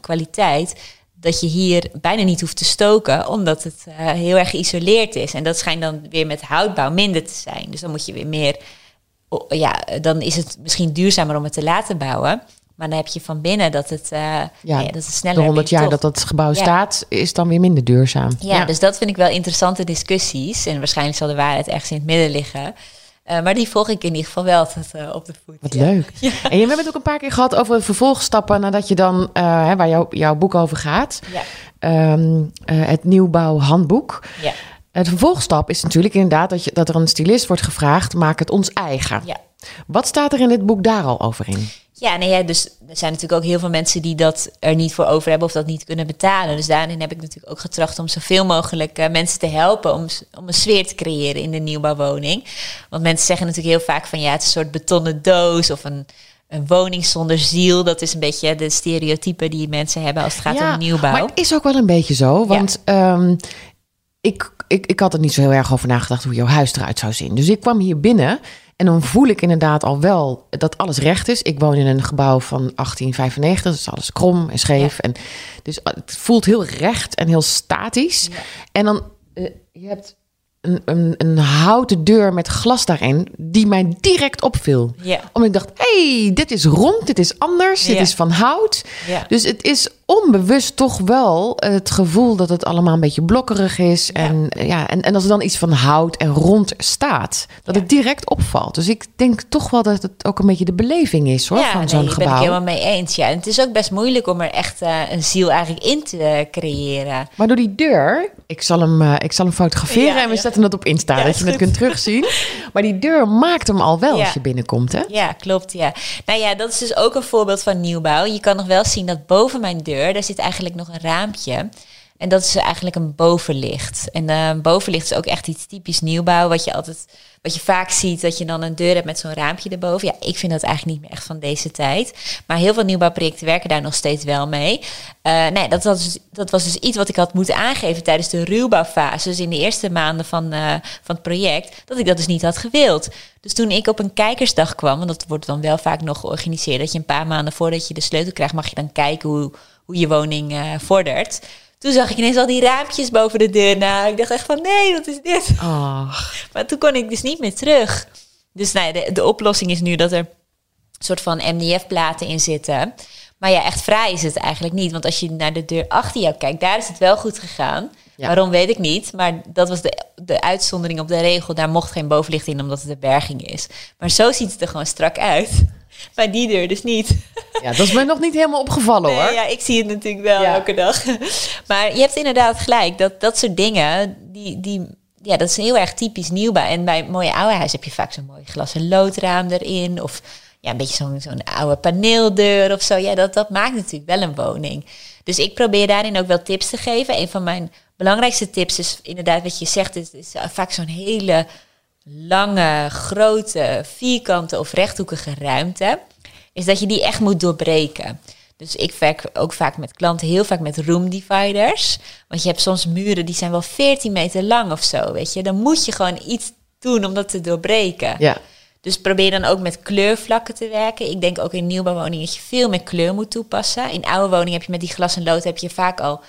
kwaliteit dat je hier bijna niet hoeft te stoken, omdat het eh, heel erg geïsoleerd is. En dat schijnt dan weer met houtbouw minder te zijn. Dus dan moet je weer meer, ja, dan is het misschien duurzamer om het te laten bouwen. Maar dan heb je van binnen dat het, eh, ja, dat het sneller de 100 weer jaar dat dat gebouw Ja. staat, is dan weer minder duurzaam. Ja, dus dat vind ik wel interessante discussies. En waarschijnlijk zal de waarheid ergens in het midden liggen. Eh, maar die volg ik in ieder geval wel tot, eh, op de voet. Wat ja. leuk. En je hebt het ook een paar keer gehad over de vervolgstappen nadat je dan, eh, hè, waar jouw jouw boek over gaat, Ja, ehm, eh, het nieuwbouwhandboek. ja, Het vervolgstap is natuurlijk inderdaad dat, je, dat er een stylist wordt gevraagd, maak het ons eigen. ja. Wat staat er in dit boek daar al over in? Ja, nee, ja, dus er zijn natuurlijk ook heel veel mensen die dat er niet voor over hebben of dat niet kunnen betalen. Dus daarin heb ik natuurlijk ook getracht om zoveel mogelijk eh, mensen te helpen om, om een sfeer te creëren in de nieuwbouwwoning. Want mensen zeggen natuurlijk heel vaak van ja, het is een soort betonnen doos of een, een woning zonder ziel. Dat is een beetje de stereotype die mensen hebben als het gaat om nieuwbouw. maar het is ook wel een beetje zo, want ehm, ik, ik, ik had er niet zo heel erg over nagedacht hoe jouw huis eruit zou zien. Dus ik kwam hier binnen en dan voel ik inderdaad al wel dat alles recht is. Ik woon in een gebouw van 1895, dus alles krom en scheef. En dus het voelt heel recht en heel statisch. Ja. En dan, eh, je hebt een, een, een houten deur met glas daarin, die mij direct opviel. Ja. Omdat ik dacht, hey, dit is rond, dit is anders, dit is van hout. Ja. Dus het is onbewust toch wel het gevoel dat het allemaal een beetje blokkerig is. En, ja, en, en als er dan iets van hout en rond staat, dat Ja. het direct opvalt. Dus ik denk toch wel dat het ook een beetje de beleving is hoor, van nee, zo'n daar ben ik gebouw. helemaal mee eens. Ja, en het is ook best moeilijk om er echt eh, een ziel eigenlijk in te creëren. Maar door die deur, ik zal hem, eh, ik zal hem fotograferen Ja, en we ja. zetten het op Insta, Ja, dat je het kunt terugzien. [laughs] Maar die deur maakt hem al wel Ja. als je binnenkomt, hè? Ja, klopt. Ja. Nou ja, dat is dus ook een voorbeeld van nieuwbouw. Je kan nog wel zien dat boven mijn deur, daar zit eigenlijk nog een raampje. En dat is eigenlijk een bovenlicht. En eh bovenlicht is ook echt iets typisch nieuwbouw, wat je altijd, wat je vaak ziet, dat je dan een deur hebt met zo'n raampje erboven. Ja, ik vind dat eigenlijk niet meer echt van deze tijd. Maar heel veel nieuwbouwprojecten werken daar nog steeds wel mee. Eh, nee, dat was, dus, dat was dus iets wat ik had moeten aangeven tijdens de ruwbouwfase. Dus in de eerste maanden van, eh, van het project, dat ik dat dus niet had gewild. Dus toen ik op een kijkersdag kwam, want dat wordt dan wel vaak nog georganiseerd, dat je een paar maanden voordat je de sleutel krijgt, mag je dan kijken hoe, hoe je woning eh, vordert. Toen zag ik ineens al die raampjes boven de deur. Nou, ik dacht echt van nee, wat is dit? [laughs] Maar toen kon ik dus niet meer terug. Dus nou, de, de oplossing is nu dat er een soort van MDF-platen in zitten. Maar ja, echt vrij is het eigenlijk niet. Want als je naar de deur achter jou kijkt, daar is het wel goed gegaan. Ja. Waarom weet ik niet. Maar dat was de, de uitzondering op de regel. Daar mocht geen bovenlicht in, omdat het de berging is. Maar zo ziet het er gewoon strak uit. Bij die deur dus niet. ja, dat is me nog niet helemaal opgevallen hoor. Nee, ja, ik zie het natuurlijk wel Ja. elke dag. Maar je hebt inderdaad gelijk. Dat, dat soort dingen, die, die, ja, dat is heel erg typisch nieuwbouw. En bij mooie oude huis heb je vaak zo'n mooi glas- en loodraam erin. Of ja, een beetje zo'n zo'n oude paneeldeur of zo. Ja, dat, dat maakt natuurlijk wel een woning. Dus ik probeer daarin ook wel tips te geven. Een van mijn belangrijkste tips is inderdaad wat je zegt. is, is vaak zo'n hele lange, grote, vierkante of rechthoekige ruimte. Is dat je die echt moet doorbreken. Dus ik werk ook vaak met klanten, heel vaak met room dividers. Want je hebt soms muren die zijn wel 14 meter lang of zo, weet je. Dan moet je gewoon iets doen om dat te doorbreken. Ja. Dus probeer dan ook met kleurvlakken te werken. Ik denk ook in nieuwbouwwoningen dat je veel meer kleur moet toepassen. In oude woningen heb je met die glas en lood heb je vaak al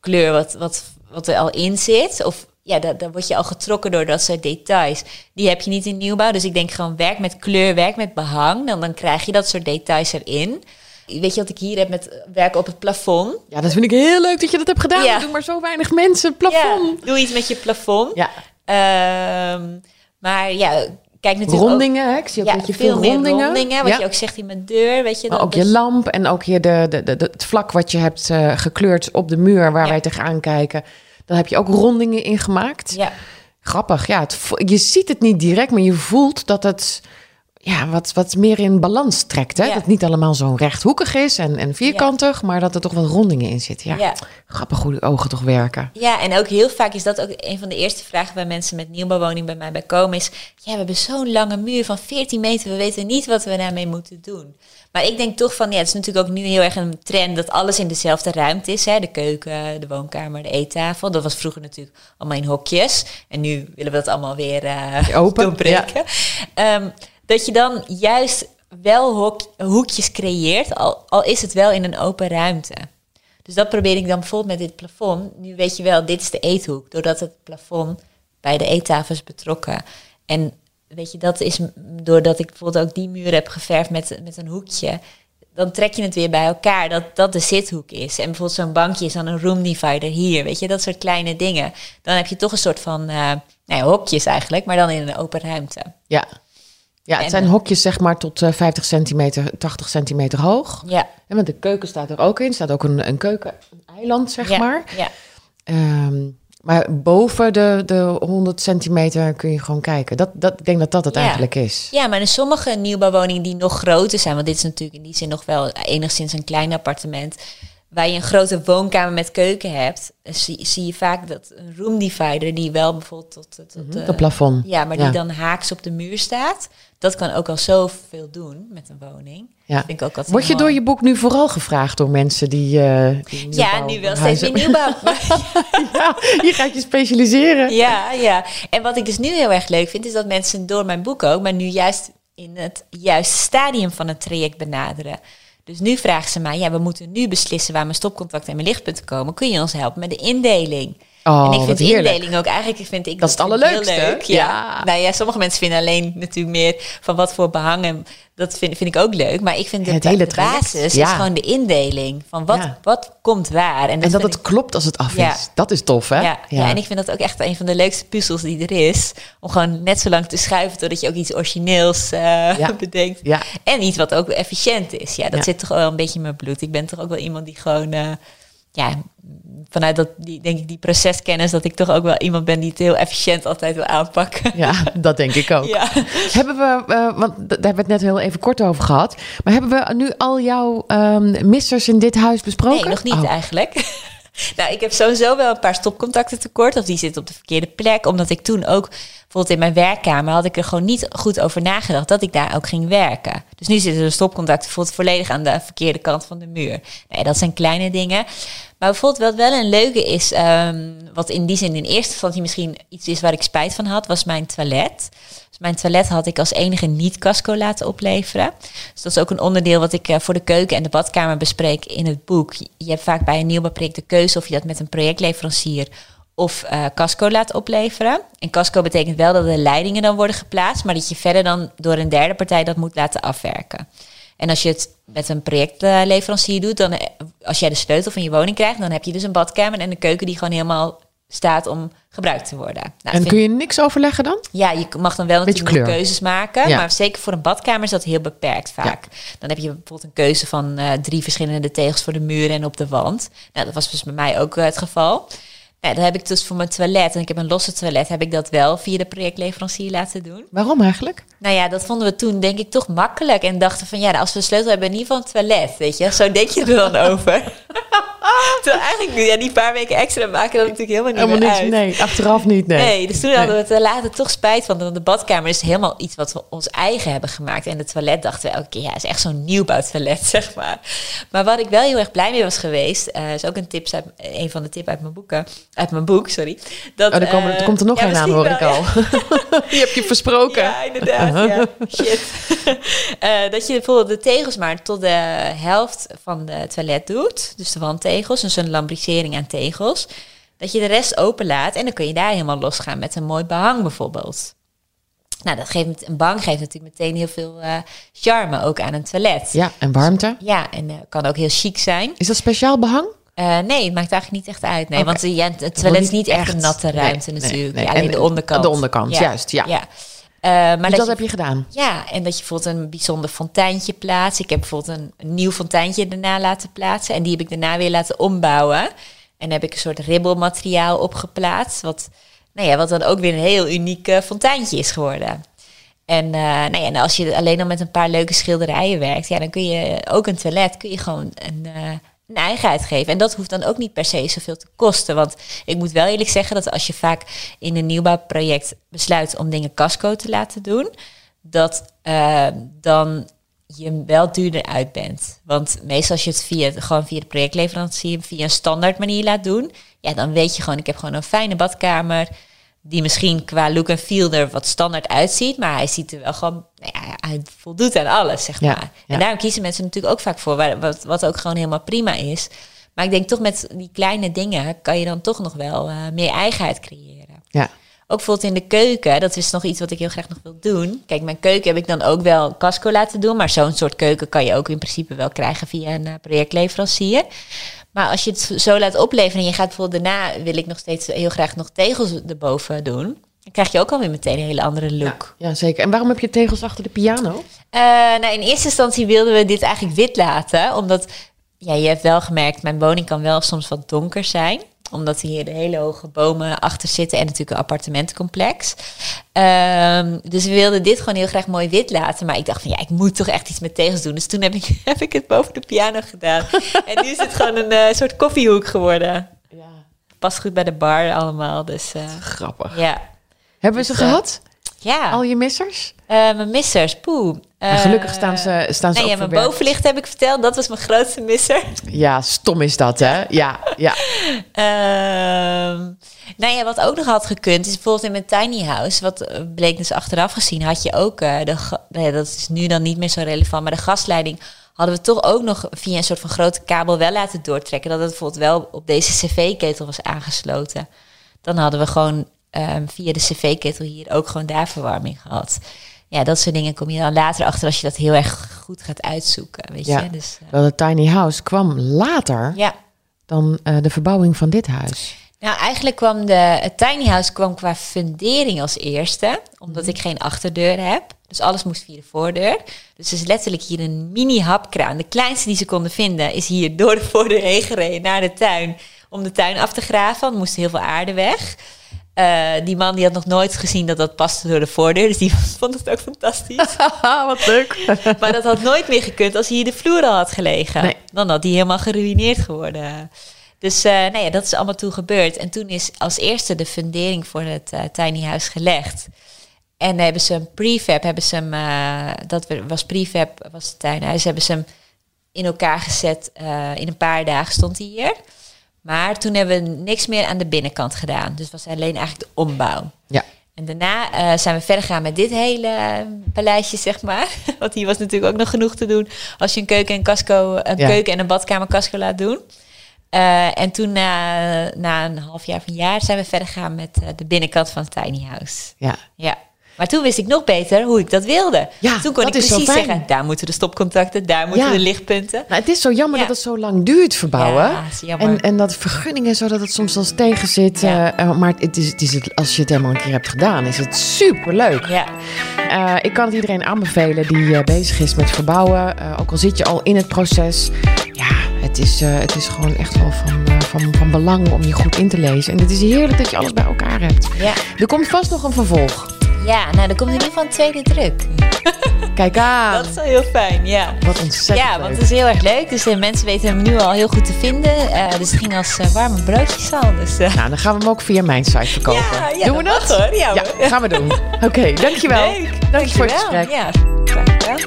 kleur wat, wat, wat er al in zit. Of ja, daar word je al getrokken door dat soort details. Die heb je niet in nieuwbouw. Dus ik denk gewoon werk met kleur, werk met behang. Dan, dan krijg je dat soort details erin. Weet je wat ik hier heb met werken op het plafond? Ja, dat vind ik heel leuk dat je dat hebt gedaan. Ja. Doen maar zo weinig mensen. Plafond. Ja, doe iets met je plafond. Ja. Ehm, maar ja, kijk natuurlijk Rondingen, hè? ik zie ook ja, dat je veel rondingen. rondingen. Wat Ja. je ook zegt in mijn deur, weet je. Maar ook je lamp en ook hier de, de, de, het vlak wat je hebt eh, gekleurd op de muur waar wij tegenaan kijken. Daar heb je ook rondingen in gemaakt. Ja, Grappig, ja. Het, je ziet het niet direct, maar je voelt dat het ja, wat, wat meer in balans trekt. Hè? Ja. Dat het niet allemaal zo rechthoekig is en, en vierkantig, maar dat er toch wat rondingen in zitten. Ja. ja. Grappig hoe die ogen toch werken. Ja, en ook heel vaak is dat ook een van de eerste vragen bij mensen met nieuwbouwwoning bij mij bij komen is, ja, we hebben zo'n lange muur van 14 meter, we weten niet wat we daarmee moeten doen. Maar ik denk toch van, ja, het is natuurlijk ook nu heel erg een trend dat alles in dezelfde ruimte is. Hè? De keuken, de woonkamer, de eettafel. Dat was vroeger natuurlijk allemaal in hokjes. En nu willen we dat allemaal weer eh Open, doorbreken. Ehm, dat je dan juist wel hok, hoekjes creëert, al, al is het wel in een open ruimte. Dus dat probeer ik dan bijvoorbeeld met dit plafond. Nu weet je wel, dit is de eethoek. Doordat het plafond bij de eettafel is betrokken. En weet je, dat is doordat ik bijvoorbeeld ook die muur heb geverfd met, met een hoekje. Dan trek je het weer bij elkaar, dat dat de zithoek is. En bijvoorbeeld zo'n bankje is dan een room divider hier. Weet je, dat soort kleine dingen. Dan heb je toch een soort van, eh nou ja, hokjes eigenlijk, maar dan in een open ruimte. Ja, ja het En, zijn eh, hokjes zeg maar tot eh, 50 centimeter, 80 centimeter hoog. Ja, En want de keuken staat er ook in. staat ook een, een keuken, een eiland zeg ja, maar. Ja. Ehm, maar boven de, de 100 centimeter kun je gewoon kijken. Dat, dat, ik denk dat dat het Ja. eigenlijk is. Ja, maar in sommige nieuwbouwwoningen die nog groter zijn, want dit is natuurlijk in die zin nog wel enigszins een klein appartement, waar je een grote woonkamer met keuken hebt, zie, zie je vaak dat een room divider die wel bijvoorbeeld tot, tot, tot Het eh, plafond. ja, maar Ja. die dan haaks op de muur staat, dat kan ook al zoveel doen met een woning. Ja. Vind ik ook altijd Word je mooi. door je boek nu vooral gevraagd door mensen die. eh die Ja, nu wel [laughs] steeds meer nieuwbouw. [laughs] ja, je gaat je specialiseren. Ja, ja. En wat ik dus nu heel erg leuk vind, is dat mensen door mijn boek ook, maar nu juist in het juiste stadium van het traject benaderen. Dus nu vragen ze mij, ja, we moeten nu beslissen waar mijn stopcontact en mijn lichtpunten komen. Kun je ons helpen met de indeling? Oh, en ik vind heerlijk. indeling ook eigenlijk vind ik Dat is het ik heel allerleukste. leuk. Ja. Ja. Nou ja, sommige mensen vinden alleen natuurlijk meer van wat voor behangen. Dat vind, vind ik ook leuk. Maar ik vind de, Het hele de basis ja. is gewoon de indeling van wat, Ja. wat komt waar. En dat vind het ik- klopt als het af is. Dat is tof, hè? ja, ja. en ik vind dat ook echt een van de leukste puzzels die er is. Om gewoon net zo lang te schuiven totdat je ook iets origineels Ja. [laughs] bedenkt. Ja. En iets wat ook efficiënt is. Ja, dat zit toch wel een beetje in mijn bloed. Ik ben toch ook wel iemand die gewoon... eh, ja, vanuit dat, die, denk ik, die proceskennis... dat ik toch ook wel iemand ben die het heel efficiënt altijd wil aanpakken. Ja, dat denk ik ook. Ja. Hebben we, eh, want daar hebben we het net heel even kort over gehad. Maar hebben we nu al jouw ehm, missers in dit huis besproken? Nee, nog niet Oh. eigenlijk. [laughs] nou, ik heb sowieso wel een paar stopcontacten tekort. Of die zitten op de verkeerde plek. Omdat ik toen ook, bijvoorbeeld in mijn werkkamer, had ik er gewoon niet goed over nagedacht dat ik daar ook ging werken. Dus nu zitten de stopcontacten bijvoorbeeld volledig aan de verkeerde kant van de muur. Nee, dat zijn kleine dingen. Maar bijvoorbeeld wat wel een leuke is, ehm, wat in die zin in eerste instantie misschien iets is waar ik spijt van had, was mijn toilet. Dus mijn toilet had ik als enige niet casco laten opleveren. Dus dat is ook een onderdeel wat ik eh, voor de keuken en de badkamer bespreek in het boek. Je hebt vaak bij een nieuwbouwproject de keuze of je dat met een projectleverancier of eh, casco laat opleveren. En casco betekent wel dat de leidingen dan worden geplaatst, maar dat je verder dan door een derde partij dat moet laten afwerken. En als je het met een projectleverancier doet, dan eh, als jij de sleutel van je woning krijgt, dan heb je dus een badkamer en een keuken die gewoon helemaal staat om gebruikt te worden. Nou, En kun je niks overleggen dan? ja, je mag dan wel Beetje natuurlijk keuzes maken. Ja. Maar zeker voor een badkamer is dat heel beperkt vaak. Dan heb je bijvoorbeeld een keuze van eh, drie verschillende tegels voor de muur en op de wand. Nou, dat was dus bij mij ook eh, het geval. Nou, dan heb ik dus voor mijn toilet, en ik heb een losse toilet, heb ik dat wel via de projectleverancier laten doen. Waarom eigenlijk? Nou ja, dat vonden we toen denk ik toch makkelijk. En dachten van ja, als we een sleutel hebben, in ieder geval een toilet. Weet je, zo denk je er dan over. [laughs] [laughs] Terwijl eigenlijk, ja, die paar weken extra maken dat natuurlijk helemaal niet Helemaal meer niks, uit. nee. Achteraf niet, nee. Nee, dus toen hadden we het er later toch spijt van. Want de badkamer is helemaal iets wat we ons eigen hebben gemaakt. En het toilet dachten we elke keer, ja, is echt zo'n nieuwbouwtoilet, [laughs] zeg maar. Maar wat ik wel heel erg blij mee was geweest, eh, is ook een, tips uit, een van de tips uit mijn boeken, uit mijn boek, sorry. Dat, Oh, er, komen, er eh, komt er nog ja, een aan, hoor ik al. [laughs] Die heb je versproken. Ja, inderdaad. Ja. Shit. Eh, dat je bijvoorbeeld de tegels maar tot de helft van de toilet doet. Dus de wandtegels, dus een lambrisering aan tegels. Dat je de rest openlaat en dan kun je daar helemaal losgaan met een mooi behang bijvoorbeeld. Nou, dat geeft, een bank geeft natuurlijk meteen heel veel eh, charme ook aan een toilet. Ja, en warmte. Ja, en eh, kan ook heel chic zijn. Is dat speciaal behang? Eh, nee, het maakt eigenlijk niet echt uit. Nee, want ja, het toilet is niet echt een natte ruimte nee, natuurlijk. nee. Ja, alleen En de onderkant. de onderkant, juist, ja. ja. Eh, maar Dus dat, dat je heb je gedaan. ja, en dat je bijvoorbeeld een bijzonder fonteintje plaatst. Ik heb bijvoorbeeld een, een nieuw fonteintje daarna laten plaatsen. En die heb ik daarna weer laten ombouwen. En heb ik een soort ribbelmateriaal opgeplaatst. Wat, nou ja, wat dan ook weer een heel uniek eh, fonteintje is geworden. En, eh, nou ja, en als je alleen al met een paar leuke schilderijen werkt, ja, dan kun je ook een toilet kun je gewoon een, een eigenheid geven. En dat hoeft dan ook niet per se zoveel te kosten. Want ik moet wel eerlijk zeggen dat als je vaak in een nieuwbouwproject besluit om dingen casco te laten doen, dat eh, dan je wel duurder uit bent. Want meestal als je het via, gewoon via de projectleverancier, via een standaard manier laat doen, ja, dan weet je gewoon, ik heb gewoon een fijne badkamer die misschien qua look en feel er wat standaard uitziet, maar hij ziet er wel gewoon, nou ja, hij voldoet aan alles, zeg maar. ja. En daarom kiezen mensen natuurlijk ook vaak voor, wat, wat ook gewoon helemaal prima is. Maar ik denk toch met die kleine dingen kan je dan toch nog wel eh, meer eigenheid creëren. Ja. Ook bijvoorbeeld in de keuken, dat is nog iets wat ik heel graag nog wil doen. Kijk, mijn keuken heb ik dan ook wel casco laten doen, maar zo'n soort keuken kan je ook in principe wel krijgen via een eh, projectleverancier. Maar als je het zo laat opleveren en je gaat bijvoorbeeld daarna, wil ik nog steeds heel graag nog tegels erboven doen, dan krijg je ook alweer meteen een hele andere look. Ja, zeker. En waarom heb je tegels achter de piano? Eh, nou, in eerste instantie wilden we dit eigenlijk wit laten, omdat ja, je hebt wel gemerkt, mijn woning kan wel soms wat donker zijn omdat hier de hele hoge bomen achter zitten en natuurlijk een appartementencomplex. Ehm, dus we wilden dit gewoon heel graag mooi wit laten. Maar ik dacht van ja, ik moet toch echt iets met tegels doen. Dus toen heb ik, [laughs] heb ik het boven de piano gedaan. [laughs] en nu is het gewoon een eh, soort koffiehoek geworden. Ja. Past goed bij de bar allemaal. Dus eh, Grappig. ja. Hebben we ze Dus, eh, gehad? Ja, Al je missers? Eh, mijn missers, poeh. En gelukkig Eh, staan ze, staan ze Nee, ja, mijn bovenlicht heb ik verteld. Dat was mijn grootste misser. Ja, stom is dat, hè? Ja, ja. [laughs] Ehm, nou ja, wat ook nog had gekund, is bijvoorbeeld in mijn tiny house, wat eh, bleek dus achteraf gezien, had je ook, eh, de, nee, dat is nu dan niet meer zo relevant, maar de gasleiding hadden we toch ook nog via een soort van grote kabel wel laten doortrekken, dat het bijvoorbeeld wel op deze cv-ketel was aangesloten. Dan hadden we gewoon ehm, via de cv-ketel hier ook gewoon daar verwarming gehad. Ja, dat soort dingen kom je dan later achter als je dat heel erg goed gaat uitzoeken, weet Ja. je. Dus, eh, Wel, de tiny house kwam later ja. dan eh, de verbouwing van dit huis. Nou, eigenlijk kwam de, het tiny house kwam qua fundering als eerste, omdat ik geen achterdeur heb. Dus alles moest via de voordeur. Dus er is letterlijk hier een mini hapkraan. De kleinste die ze konden vinden is hier door de voordeur heen gereden naar de tuin. Om de tuin af te graven, want er moest heel veel aarde weg. Eh, die man die had nog nooit gezien dat dat paste door de voordeur. Dus die [laughs] vond het ook fantastisch. [laughs] Wat leuk. [laughs] Maar dat had nooit meer gekund als hier de vloer al had gelegen. Nee. Dan had die helemaal geruineerd geworden. Dus eh nou ja, dat is allemaal toen gebeurd. En toen is als eerste de fundering voor het eh, tiny house gelegd. En hebben ze een prefab, hebben ze hem, dat was prefab, was het tuinhuis, hebben ze hem in elkaar gezet. in een paar dagen stond hij hier. Maar toen hebben we niks meer aan de binnenkant gedaan. Dus was alleen eigenlijk de ombouw. Ja. En daarna eh, zijn we verder gegaan met dit hele eh, paleisje, zeg maar. [laughs] Want hier was natuurlijk ook nog genoeg te doen als je een keuken en casco, een Ja. keuken en een badkamer casco laat doen. Eh, en toen na, na een half jaar of een jaar zijn we verder gegaan met de binnenkant van het tiny house. Ja. Ja. Maar toen wist ik nog beter hoe ik dat wilde. Ja, toen kon ik precies zeggen, daar moeten de stopcontacten, daar moeten Ja. de lichtpunten. Nou, het is zo jammer Ja. dat het zo lang duurt verbouwen. En, en dat vergunningen, zodat het soms als tegen zit. Eh, eh, maar het is, het is het, als je het helemaal een keer hebt gedaan, is het superleuk. Ja, Eh, ik kan het iedereen aanbevelen die bezig is met verbouwen. Ook al zit je al in het proces. Ja, het is, het is gewoon echt wel van, van, van belang om je goed in te lezen. En het is heerlijk dat je alles bij elkaar hebt. ja. Er komt vast nog een vervolg. Ja, nou, er komt in ieder geval een tweede druk. [laughs] Kijk aan. Dat is wel heel fijn, ja. Wat ontzettend Ja, want het is heel erg leuk. Dus uh, mensen weten hem nu al heel goed te vinden. Uh, dus het ging als uh, warme broodjes al. Dus, Nou, dan gaan we hem ook via mijn site verkopen. Ja, ja, doen we dat? Hoor. Ja, ja, gaan we doen. [laughs] Oké, okay, dankjewel. Leuk. Dank je voor het gesprek. Ja, graag gedaan.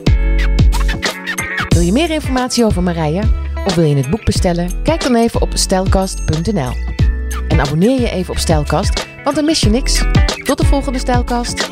Wil je meer informatie over Marije? Of wil je het boek bestellen? Kijk dan even op stijlkast.nl. En abonneer je even op Stijlkast, want dan mis je niks. Tot de volgende Stijlkast.